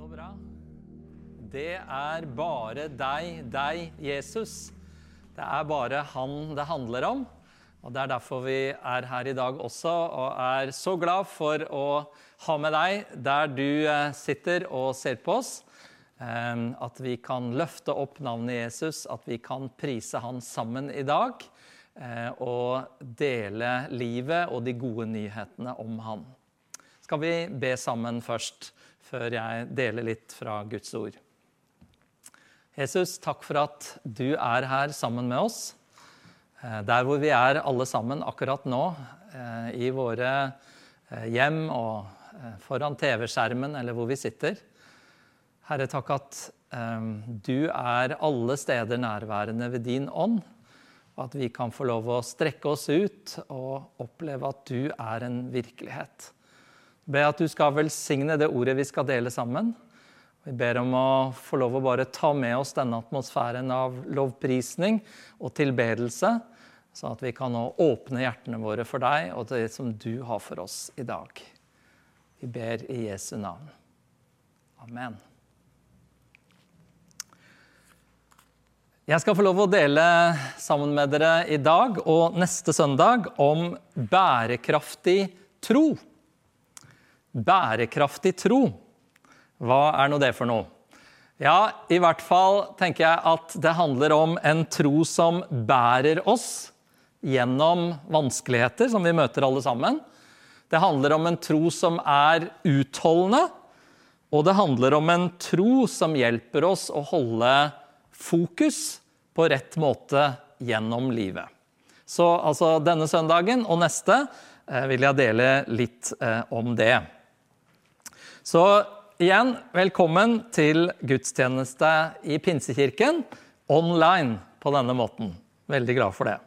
Så bra. Det er bare deg, deg, Jesus. Det er bare han det handler om. Og Det er derfor vi er her i dag også, og er så glad for å ha med deg der du eh, sitter og ser på oss. Eh, At vi kan løfte opp navnet Jesus, at vi kan prise han sammen i dag. eh, Og dele livet og de gode nyhetene om han. Skal vi be sammen først, før jeg deler litt fra Guds ord. Jesus, takk for at du er her sammen med oss. Eh, Der hvor vi er alle sammen akkurat nå, eh, i våre eh, hjem og foran TV-skjermen eller hvor vi sitter. Herre, takk at du er alle steder nærværende ved din ånd. Og at vi kan få lov å strekke oss ut og oppleve at du er en virkelighet. Be at du skal velsigne det ordet vi skal dele sammen. Vi ber om å få lov å bare ta med oss denne atmosfæren av lovprisning og tilbedelse, sånn at vi kan nå åpne hjertene våre for deg og det som du har for oss i dag. Vi ber i Jesu navn. Amen. Jeg skal få lov å dele sammen med dere i dag og neste søndag om bærekraftig tro. Bærekraftig tro. Hva er nå det for noe? Ja, i hvert fall tenker jeg at det handler om en tro som bærer oss gjennom vanskeligheter som vi møter alle sammen. Det handler om en tro som er utholdende, og det handler om en tro som hjelper oss å holde fokus på rett måte gjennom livet. Så altså denne søndagen og neste eh, vil jeg dele litt eh, om det. Så igjen, velkommen til gudstjeneste i Pinsekirken online på denne måten. Veldig glad for det.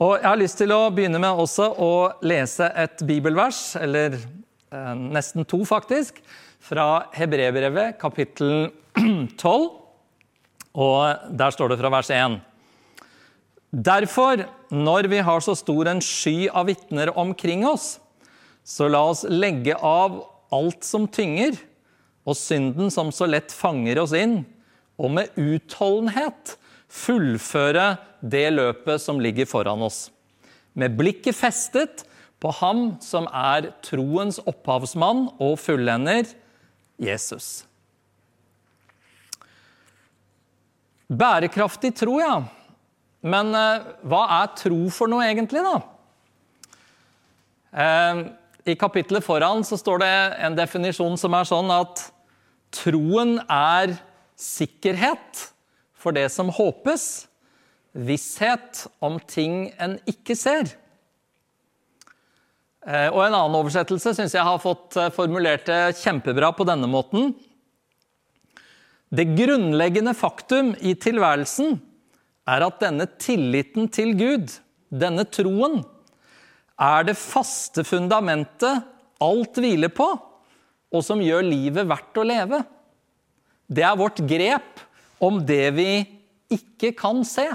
Og jeg har lyst til å begynne med også å lese et bibelvers, eller eh, nesten to faktisk, fra Hebrebrevet kapittel 12. Og der står det fra vers 1. Derfor, når vi har så stor en sky av vitner omkring oss, så la oss legge av alt som tynger, og synden som så lett fanger oss inn, og med utholdenhet fullføre det løpet som ligger foran oss. Med blikket festet på ham som er troens opphavsmann og fullender, Jesus. Bærekraftig tro, ja. Men eh, hva er tro for noe egentlig, da? Eh, I kapittelet foran så står det en definisjon som er sånn at troen er sikkerhet for det som håpes, visshet om ting en ikke ser. Eh, og En annen oversettelse syns jeg har fått eh, formulert det kjempebra på denne måten. Det grunnleggende faktum i tilværelsen er at denne tilliten til Gud, denne troen, er det faste fundamentet alt hviler på, og som gjør livet verdt å leve. Det er vårt grep om det vi ikke kan se.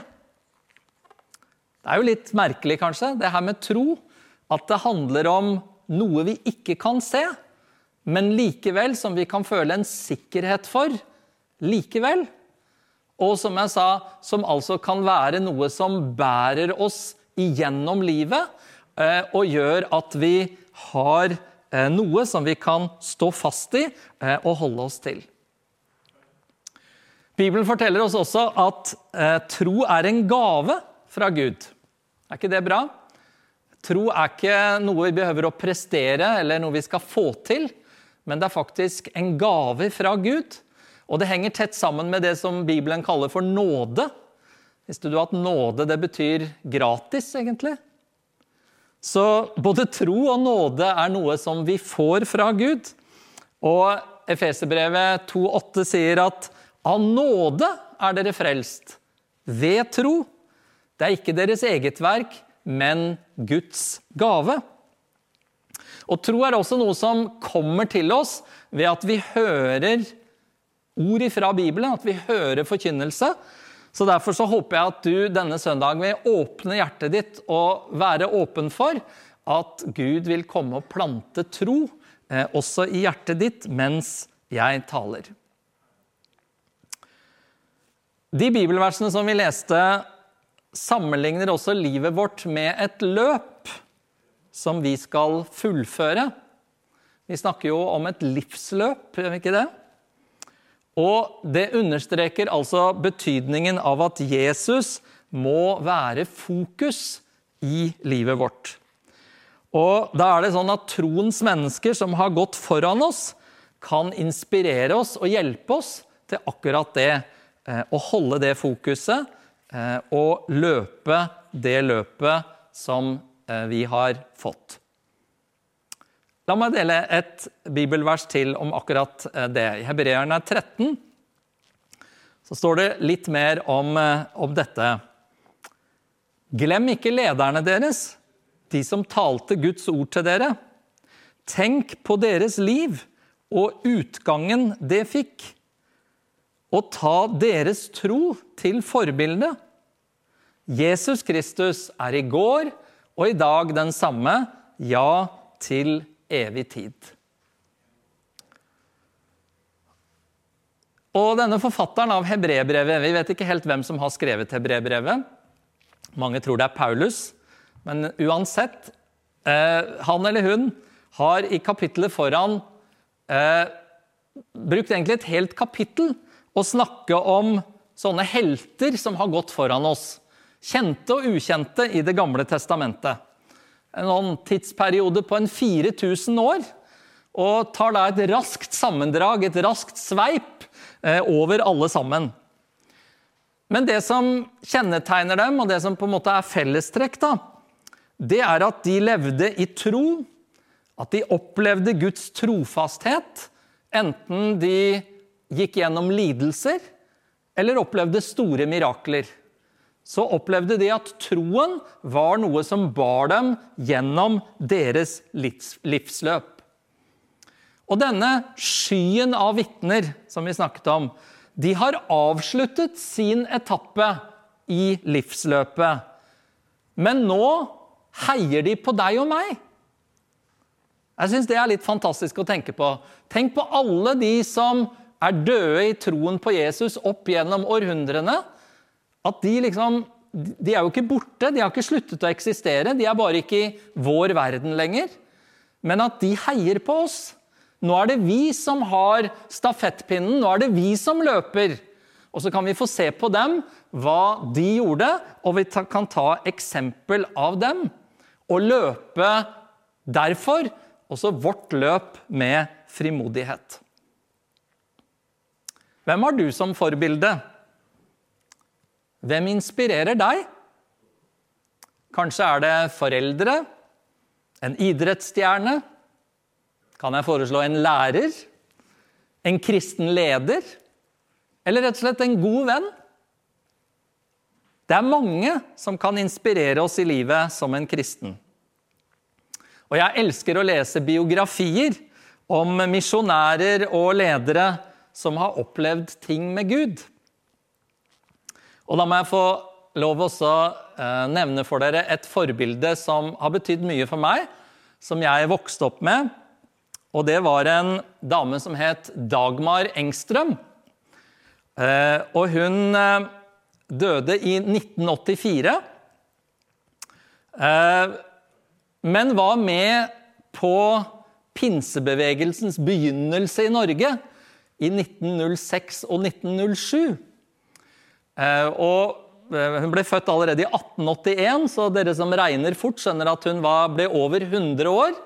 Det er jo litt merkelig, kanskje, det her med tro. At det handler om noe vi ikke kan se, men likevel som vi kan føle en sikkerhet for likevel. Og som jeg sa, som altså kan være noe som bærer oss igjennom livet, og gjør at vi har eh, noe som vi kan stå fast i eh, og holde oss til. Bibelen forteller oss også at tro er en gave fra Gud. Er ikke det bra? Tro er ikke noe vi behøver å prestere eller noe vi skal få til, men det er faktisk en gave fra Gud. Og det henger tett sammen med det som Bibelen kaller for nåde. Visste du at nåde det betyr gratis, egentlig? Så både tro og nåde er noe som vi får fra Gud. Og Efeserbrevet 2,8 sier at av nåde er dere frelst, ved tro. Det er ikke deres eget verk, men Guds gave. Og tro er også noe som kommer til oss ved at vi hører ord fra Bibelen, at vi hører forkynnelse. Så Derfor så håper jeg at du denne søndagen vil åpne hjertet ditt og være åpen for at Gud vil komme og plante tro eh, også i hjertet ditt mens jeg taler. De bibelversene som vi leste, sammenligner også livet vårt med et løp som vi skal fullføre. Vi snakker jo om et livsløp, gjør vi ikke det? Og det understreker altså betydningen av at Jesus må være fokus i livet vårt. Og da er det sånn at troens mennesker som har gått foran oss, kan inspirere oss og hjelpe oss til akkurat det. Eh, å holde det fokuset eh, og løpe det løpet som eh, vi har fått. La meg dele et bibelvers til om akkurat det. I Hebreerne 13 så står det litt mer om, om dette. Glem ikke lederne deres, de som talte Guds ord til dere. Tenk på deres liv og utgangen det fikk, og ta deres tro til forbilde. Jesus Kristus er i går og i dag den samme, ja, til evig tid. Og denne forfatteren av hebreerbrevet Vi vet ikke helt hvem som har skrevet hebreerbrevet. Mange tror det er Paulus. Men uansett, eh, han eller hun har i kapittelet foran eh, brukt egentlig et helt kapittel å snakke om sånne helter som har gått foran oss. Kjente og ukjente i Det gamle testamentet. En sånn tidsperiode på en 4000 år. Og tar da et raskt sammendrag, et raskt sveip, eh, over alle sammen. Men det som kjennetegner dem, og det som på en måte er fellestrekk, da, det er at de levde i tro, at de opplevde Guds trofasthet, enten de gikk gjennom lidelser eller opplevde store mirakler. Så opplevde de at troen var noe som bar dem gjennom deres livsløp. Og denne skyen av vitner som vi snakket om, de har avsluttet sin etappe i livsløpet. Men nå heier de på deg og meg. Jeg syns det er litt fantastisk å tenke på. Tenk på alle de som er døde i troen på Jesus opp gjennom århundrene. At de liksom De er jo ikke borte, de har ikke sluttet å eksistere. De er bare ikke i vår verden lenger. Men at de heier på oss. Nå er det vi som har stafettpinnen, nå er det vi som løper. Og så kan vi få se på dem, hva de gjorde, og vi kan ta eksempel av dem. Og løpe derfor også vårt løp med frimodighet. Hvem har du som forbilde? Hvem inspirerer deg? Kanskje er det foreldre, en idrettsstjerne, kan jeg foreslå en lærer? En kristen leder? Eller rett og slett en god venn? Det er mange som kan inspirere oss i livet som en kristen. Og jeg elsker å lese biografier om misjonærer og ledere som har opplevd ting med Gud. Og da må jeg få lov å eh, nevne for dere et forbilde som har betydd mye for meg, som jeg vokste opp med, og det var en dame som het Dagmar Engstrøm. Eh, og hun eh, døde i 1984. Eh, men var med på pinsebevegelsens begynnelse i Norge i 1906 og 1907. Og hun ble født allerede i 1881, så dere som regner fort, skjønner at hun var, ble over 100 år.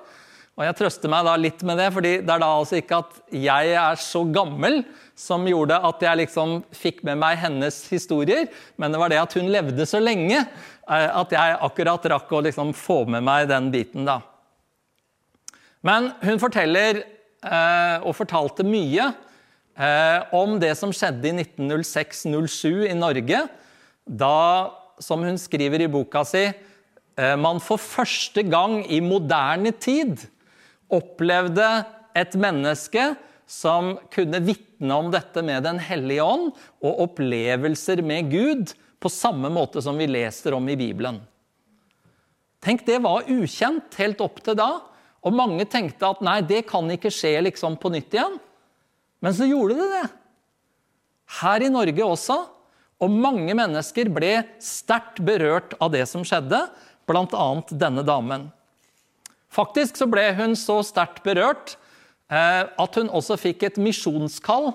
Og jeg trøster meg da litt med det, fordi det er da altså ikke at jeg er så gammel som gjorde at jeg liksom fikk med meg hennes historier, men det var det at hun levde så lenge eh, at jeg akkurat rakk å liksom få med meg den biten, da. Men hun forteller, eh, og fortalte mye, eh, om det som skjedde i 1906-07 i Norge, da, som hun skriver i boka si, man for første gang i moderne tid opplevde et menneske som kunne vitne om dette med Den hellige ånd og opplevelser med Gud på samme måte som vi leser om i Bibelen. Tenk, det var ukjent helt opp til da. Og mange tenkte at nei, det kan ikke skje liksom på nytt igjen. Men så gjorde det det. Her i Norge også. Og mange mennesker ble sterkt berørt av det som skjedde, bl.a. denne damen. Faktisk så ble hun så sterkt berørt eh, at hun også fikk et misjonskall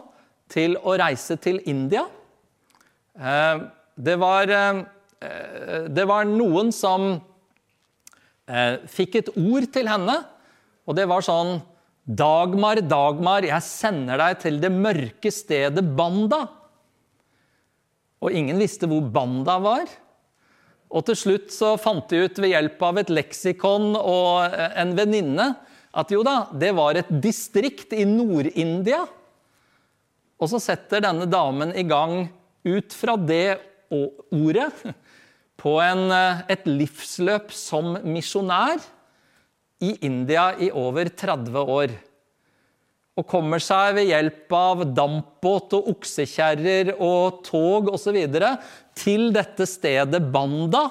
til å reise til India. Eh, det, var, eh, det var noen som fikk et ord til henne, og det var sånn Dagmar, Dagmar, jeg sender deg til det mørke stedet Banda. Og ingen visste hvor Banda var. Og til slutt så fant de ut ved hjelp av et leksikon og en venninne at jo da, det var et distrikt i Nord-India. Og så setter denne damen i gang, ut fra det ordet, på en, et livsløp som misjonær i India i over 30 år. Og kommer seg ved hjelp av dampbåt og oksekjerrer og tog osv. til dette stedet Banda,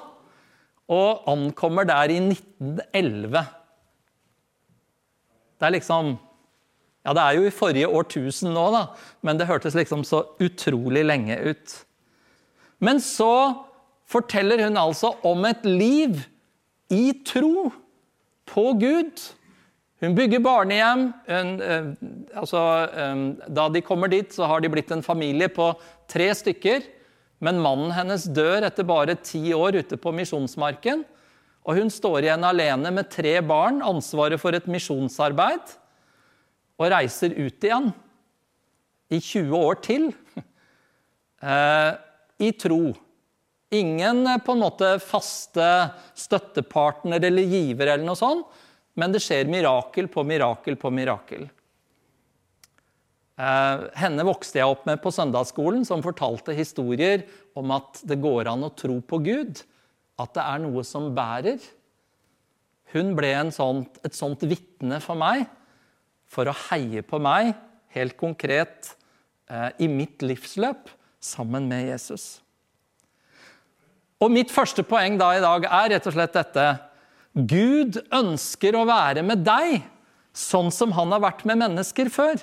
og ankommer der i 1911. Det er liksom Ja, det er jo i forrige årtusen nå, da, men det hørtes liksom så utrolig lenge ut. Men så forteller hun altså om et liv i tro på Gud. Hun bygger barnehjem. Hun, eh, altså, eh, da de kommer dit, så har de blitt en familie på tre stykker. Men mannen hennes dør etter bare ti år ute på misjonsmarken. Og hun står igjen alene med tre barn, ansvaret for et misjonsarbeid, og reiser ut igjen i 20 år til eh, i tro. Ingen eh, på en måte faste støttepartner eller giver, eller noe sånt, men det skjer mirakel på mirakel på mirakel. Eh, henne vokste jeg opp med på søndagsskolen, som fortalte historier om at det går an å tro på Gud. At det er noe som bærer. Hun ble sånt, et sånt vitne for meg, for å heie på meg helt konkret eh, i mitt livsløp sammen med Jesus. Og mitt første poeng da i dag er rett og slett dette. Gud ønsker å være med deg sånn som han har vært med mennesker før.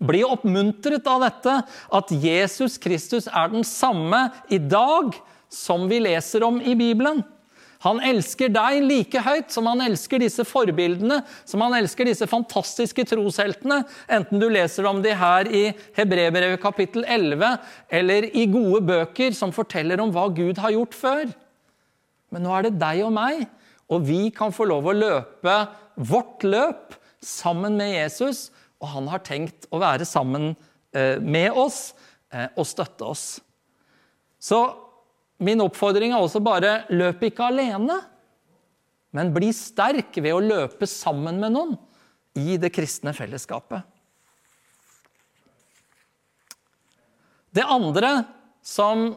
Bli oppmuntret av dette, at Jesus Kristus er den samme i dag som vi leser om i Bibelen. Han elsker deg like høyt som han elsker disse forbildene, som han elsker disse fantastiske trosheltene, enten du leser om de her i Hebrebrevet kapittel 11 eller i gode bøker som forteller om hva Gud har gjort før. Men nå er det deg og meg, og vi kan få lov å løpe vårt løp sammen med Jesus, og han har tenkt å være sammen eh, med oss eh, og støtte oss. Så Min oppfordring er også bare løp ikke alene, men bli sterk ved å løpe sammen med noen i det kristne fellesskapet. Det andre som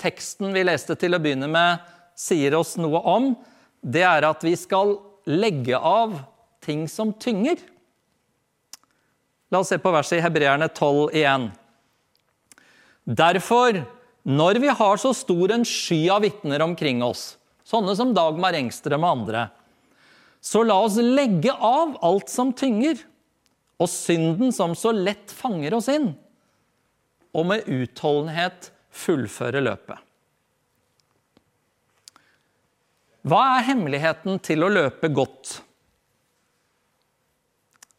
teksten vi leste til å begynne med, sier oss noe om, det er at vi skal legge av ting som tynger. La oss se på verset i Hebreerne 12 igjen. Derfor når vi har så stor en sky av vitner omkring oss, sånne som Dagmar Engstrøm og andre, så la oss legge av alt som tynger, og synden som så lett fanger oss inn, og med utholdenhet fullføre løpet. Hva er hemmeligheten til å løpe godt?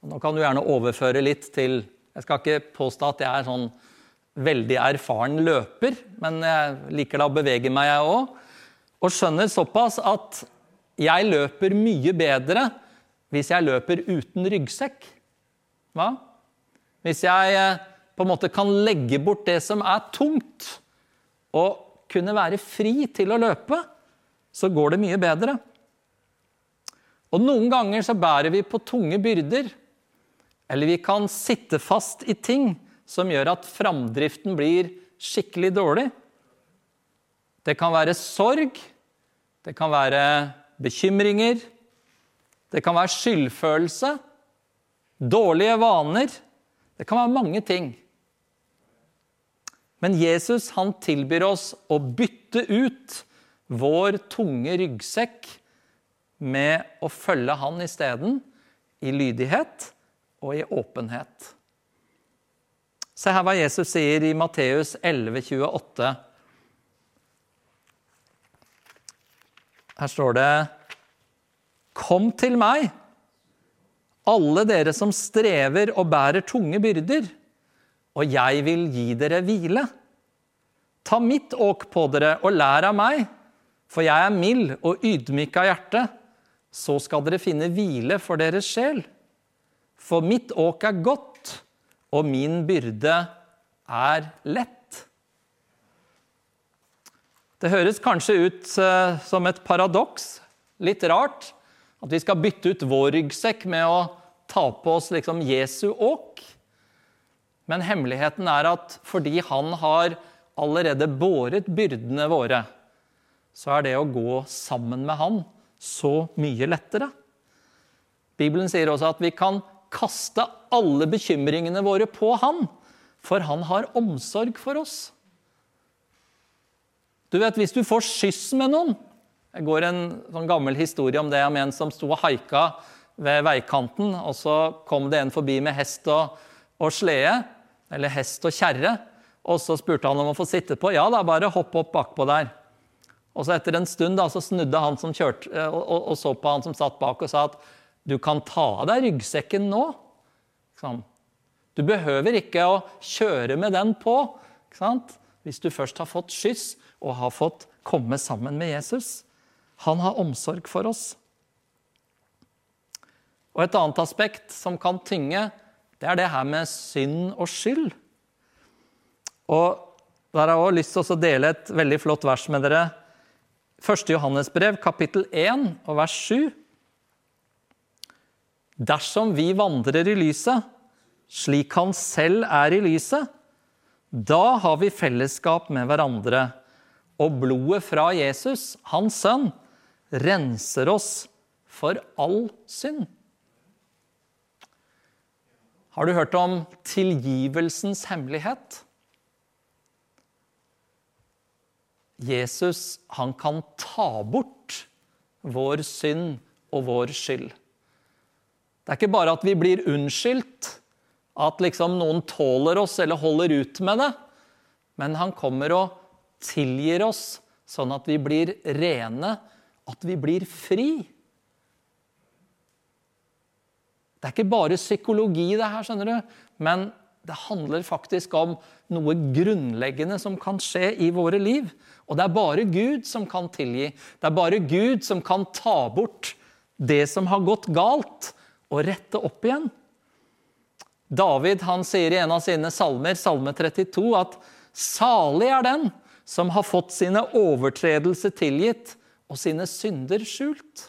Nå kan du gjerne overføre litt til Jeg skal ikke påstå at jeg er sånn veldig erfaren løper, men jeg liker da å bevege meg, jeg òg. Og skjønner såpass at jeg løper mye bedre hvis jeg løper uten ryggsekk. Hva? Hvis jeg eh, på en måte kan legge bort det som er tungt, og kunne være fri til å løpe, så går det mye bedre. Og noen ganger så bærer vi på tunge byrder. Eller vi kan sitte fast i ting som gjør at framdriften blir skikkelig dårlig. Det kan være sorg, det kan være bekymringer, det kan være skyldfølelse, dårlige vaner. Det kan være mange ting. Men Jesus han tilbyr oss å bytte ut vår tunge ryggsekk med å følge han isteden, i lydighet og i åpenhet. Se her hva Jesus sier i Matteus 11, 28. Her står det Kom til meg, alle dere som strever og bærer tunge byrder, og jeg vil gi dere hvile. Ta mitt åk på dere og lær av meg, for jeg er mild og ydmyk av hjerte. Så skal dere finne hvile for deres sjel. For mitt åk er godt, og min byrde er lett. Det høres kanskje ut uh, som et paradoks, litt rart, at vi skal bytte ut vår ryggsekk med å ta på oss liksom Jesu åk. Men hemmeligheten er at fordi han har allerede båret byrdene våre, så er det å gå sammen med han så mye lettere. Bibelen sier også at vi kan kaste alle bekymringene våre på han, for han har omsorg for oss. Du vet, Hvis du får skyss med noen Det går en sånn gammel historie om det om en som sto og haika ved veikanten, og så kom det en forbi med hest og, og slede, eller hest og kjerre. Og så spurte han om å få sitte på. Ja da, bare hopp opp bakpå der. Og så etter en stund da, så snudde han som kjørte, eh, og, og, og, så på han som satt bak, og sa at du kan ta av deg ryggsekken nå. Du behøver ikke å kjøre med den på hvis du først har fått skyss og har fått komme sammen med Jesus. Han har omsorg for oss. Og Et annet aspekt som kan tynge, det er det her med synd og skyld. Og Der har jeg også lyst til å dele et veldig flott vers med dere. 1. Johannesbrev, kapittel 1, og vers 7. Dersom vi vandrer i lyset, slik Han selv er i lyset, da har vi fellesskap med hverandre. Og blodet fra Jesus, hans sønn, renser oss for all synd. Har du hørt om tilgivelsens hemmelighet? Jesus han kan ta bort vår synd og vår skyld. Det er ikke bare at vi blir unnskyldt, at liksom noen tåler oss eller holder ut med det, men han kommer og tilgir oss sånn at vi blir rene, at vi blir fri. Det er ikke bare psykologi, det her, skjønner du, men det handler faktisk om noe grunnleggende som kan skje i våre liv. Og det er bare Gud som kan tilgi. Det er bare Gud som kan ta bort det som har gått galt, og rette opp igjen. David han sier i en av sine salmer, salme 32, at salig er den som har fått sine overtredelser tilgitt og sine synder skjult.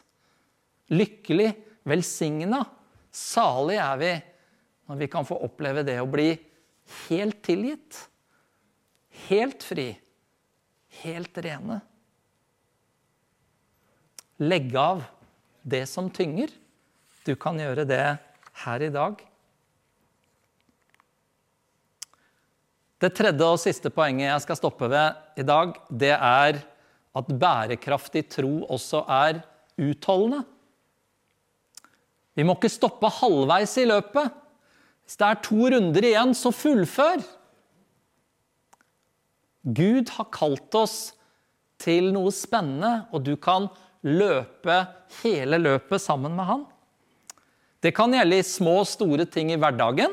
Lykkelig, velsigna, salig er vi når vi kan få oppleve det å bli helt tilgitt, helt fri, helt rene. Legge av det som tynger. Du kan gjøre det her i dag. Det tredje og siste poenget jeg skal stoppe ved i dag, det er at bærekraftig tro også er utholdende. Vi må ikke stoppe halvveis i løpet. Hvis det er to runder igjen, så fullfør. Gud har kalt oss til noe spennende, og du kan løpe hele løpet sammen med han. Det kan gjelde i små og store ting i hverdagen,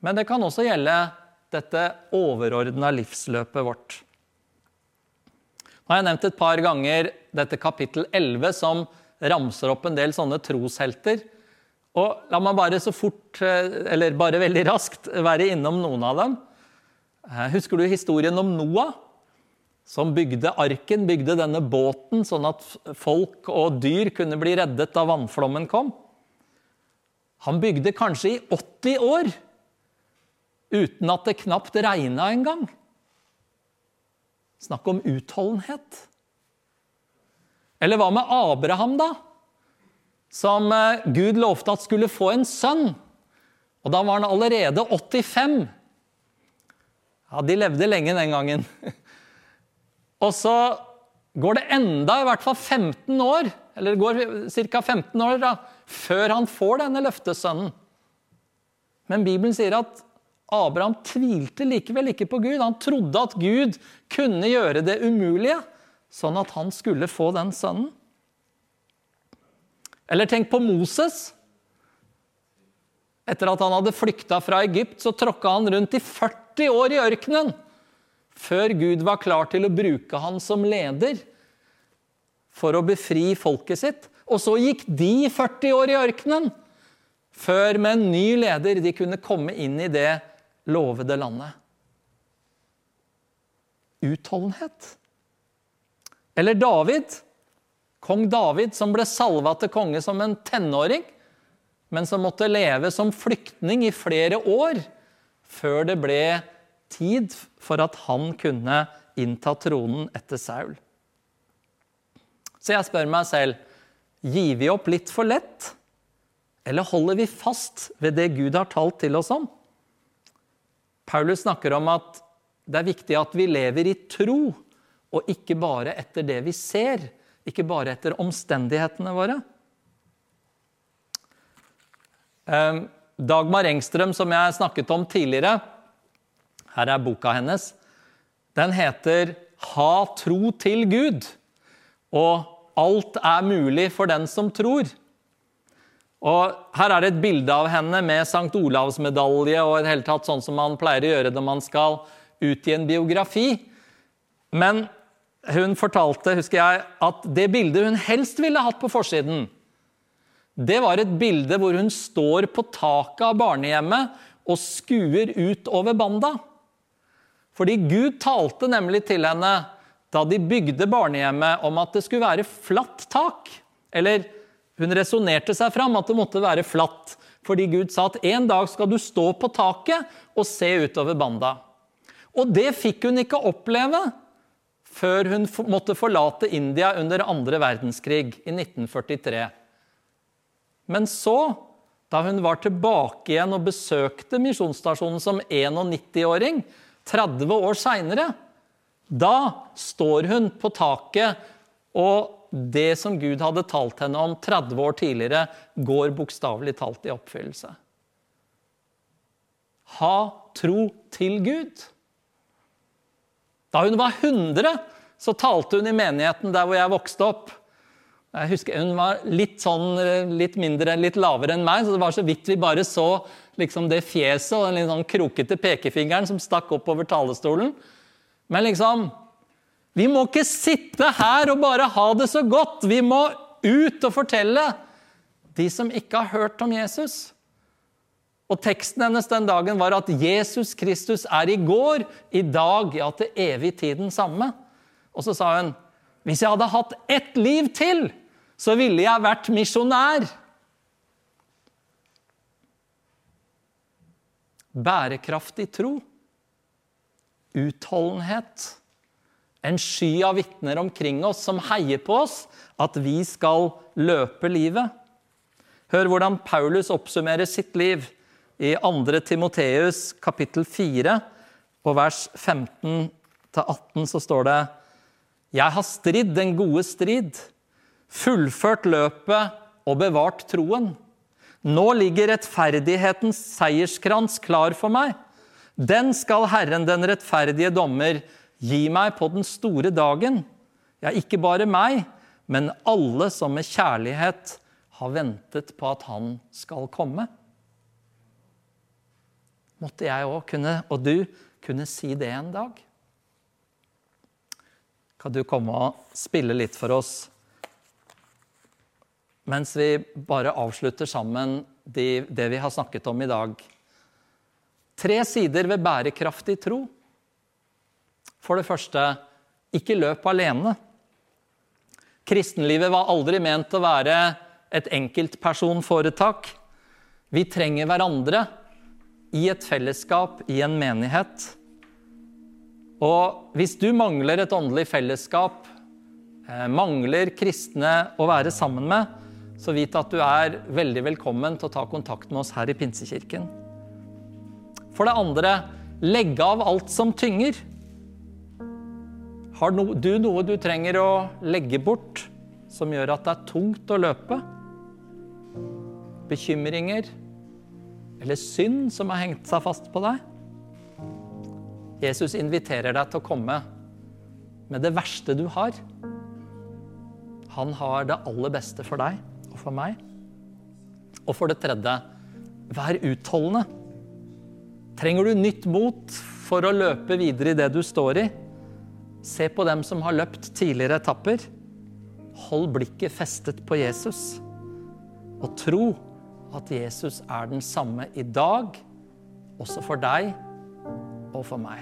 men det kan også gjelde dette overordna livsløpet vårt. Nå har jeg nevnt et par ganger dette kapittel 11, som ramser opp en del sånne troshelter og la meg bare så fort, eh, eller bare veldig raskt, være innom noen av dem. Eh, husker du historien om Noah? Som bygde arken, bygde denne båten, sånn at folk og dyr kunne bli reddet da vannflommen kom. Han bygde kanskje i 80 år uten at det knapt regna engang. Snakk om utholdenhet. Eller hva med Abraham, da? som eh, Gud lovte at skulle få en sønn. Og da var han allerede 85. Ja, de levde lenge den gangen. Og så går det enda i hvert fall 15 år, eller det går ca. 15 år, da, før han får denne løftesønnen. Men Bibelen sier at Abraham tvilte likevel ikke på Gud. Han trodde at Gud kunne gjøre det umulige, sånn at han skulle få den sønnen. Eller tenk på Moses. Etter at han hadde flykta fra Egypt, så tråkka han rundt i 40 år i ørkenen før Gud var klar til å bruke han som leder for å befri folket sitt. Og så gikk de 40 år i ørkenen før med en ny leder de kunne komme inn i det lovede landet. Utholdenhet. Eller David, kong David, som ble salva til konge som en tenåring, men som måtte leve som flyktning i flere år før det ble tid for at han kunne innta tronen etter Saul. Så jeg spør meg selv gir vi opp litt for lett, eller holder vi fast ved det Gud har talt til oss om? Paulus snakker om at det er viktig at vi lever i tro, og ikke bare etter det vi ser, ikke bare etter omstendighetene våre. Ehm, Dagmar Engstrøm, som jeg snakket om tidligere, her er boka hennes. Den heter 'Ha tro til Gud', og 'Alt er mulig for den som tror'. Og Her er det et bilde av henne med St. Olavs medalje og i det hele tatt sånn som man pleier å gjøre når man skal ut i en biografi. Men hun fortalte husker jeg, at det bildet hun helst ville hatt på forsiden, det var et bilde hvor hun står på taket av barnehjemmet og skuer ut over Banda. Fordi Gud talte nemlig til henne da de bygde barnehjemmet, om at det skulle være flatt tak. Eller hun resonnerte seg fram at det måtte være flatt, fordi Gud sa at en dag skal du stå på taket og se utover Banda. Og det fikk hun ikke oppleve før hun måtte forlate India under andre verdenskrig i 1943. Men så, da hun var tilbake igjen og besøkte misjonsstasjonen som 91-åring, 30 år seinere, da står hun på taket og det som Gud hadde talt henne om 30 år tidligere, går bokstavelig talt i oppfyllelse. Ha tro til Gud. Da hun var 100, så talte hun i menigheten der hvor jeg vokste opp. Jeg husker Hun var litt, sånn, litt mindre, litt lavere enn meg, så det var så vidt vi bare så liksom det fjeset og den litt sånn krokete pekefingeren som stakk opp over talerstolen. Men liksom vi må ikke sitte her og bare ha det så godt. Vi må ut og fortelle de som ikke har hørt om Jesus. Og Teksten hennes den dagen var at Jesus Kristus er i går, i dag, ja, til evig tid den samme. Og så sa hun hvis jeg hadde hatt ett liv til, så ville jeg vært misjonær. Bærekraftig tro. Utholdenhet en sky av vitner omkring oss som heier på oss, at vi skal løpe livet. Hør hvordan Paulus oppsummerer sitt liv i 2. Timoteus kapittel 4, og vers 15-18 så står det Jeg har stridd den gode strid, fullført løpet og bevart troen. Nå ligger rettferdighetens seierskrans klar for meg. Den skal Herren den rettferdige dommer Gi meg på den store dagen, ja, ikke bare meg, men alle som med kjærlighet har ventet på at han skal komme. Måtte jeg òg kunne, og du, kunne si det en dag? Kan du komme og spille litt for oss mens vi bare avslutter sammen det vi har snakket om i dag? Tre sider ved bærekraftig tro. For det første, ikke løp alene. Kristenlivet var aldri ment å være et enkeltpersonforetak. Vi trenger hverandre i et fellesskap, i en menighet. Og hvis du mangler et åndelig fellesskap, eh, mangler kristne å være sammen med, så vit at du er veldig velkommen til å ta kontakt med oss her i Pinsekirken. For det andre, legge av alt som tynger. Har du noe du trenger å legge bort som gjør at det er tungt å løpe? Bekymringer eller synd som har hengt seg fast på deg? Jesus inviterer deg til å komme med det verste du har. Han har det aller beste for deg og for meg. Og for det tredje, vær utholdende. Trenger du nytt mot for å løpe videre i det du står i? Se på dem som har løpt tidligere etapper. Hold blikket festet på Jesus. Og tro at Jesus er den samme i dag, også for deg og for meg.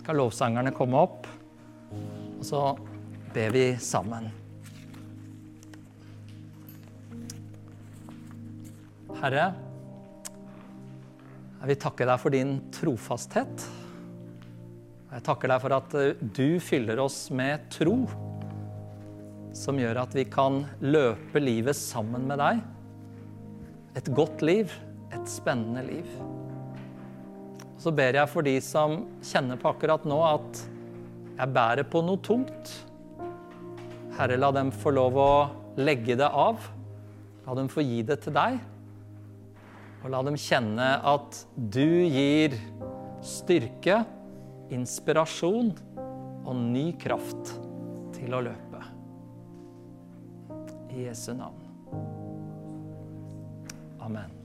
Skal lovsangerne komme opp, og så ber vi sammen. Herre, jeg vil takke deg for din trofasthet. Jeg takker deg for at eh, du fyller oss med tro, som gjør at vi kan løpe livet sammen med deg. Et godt liv, et spennende liv. Så ber jeg for de som kjenner på akkurat nå at jeg bærer på noe tungt. Herre, la dem få lov å legge det av. La dem få gi det til deg. Og la dem kjenne at du gir styrke, inspirasjon og ny kraft til å løpe. I Jesu navn. Amen.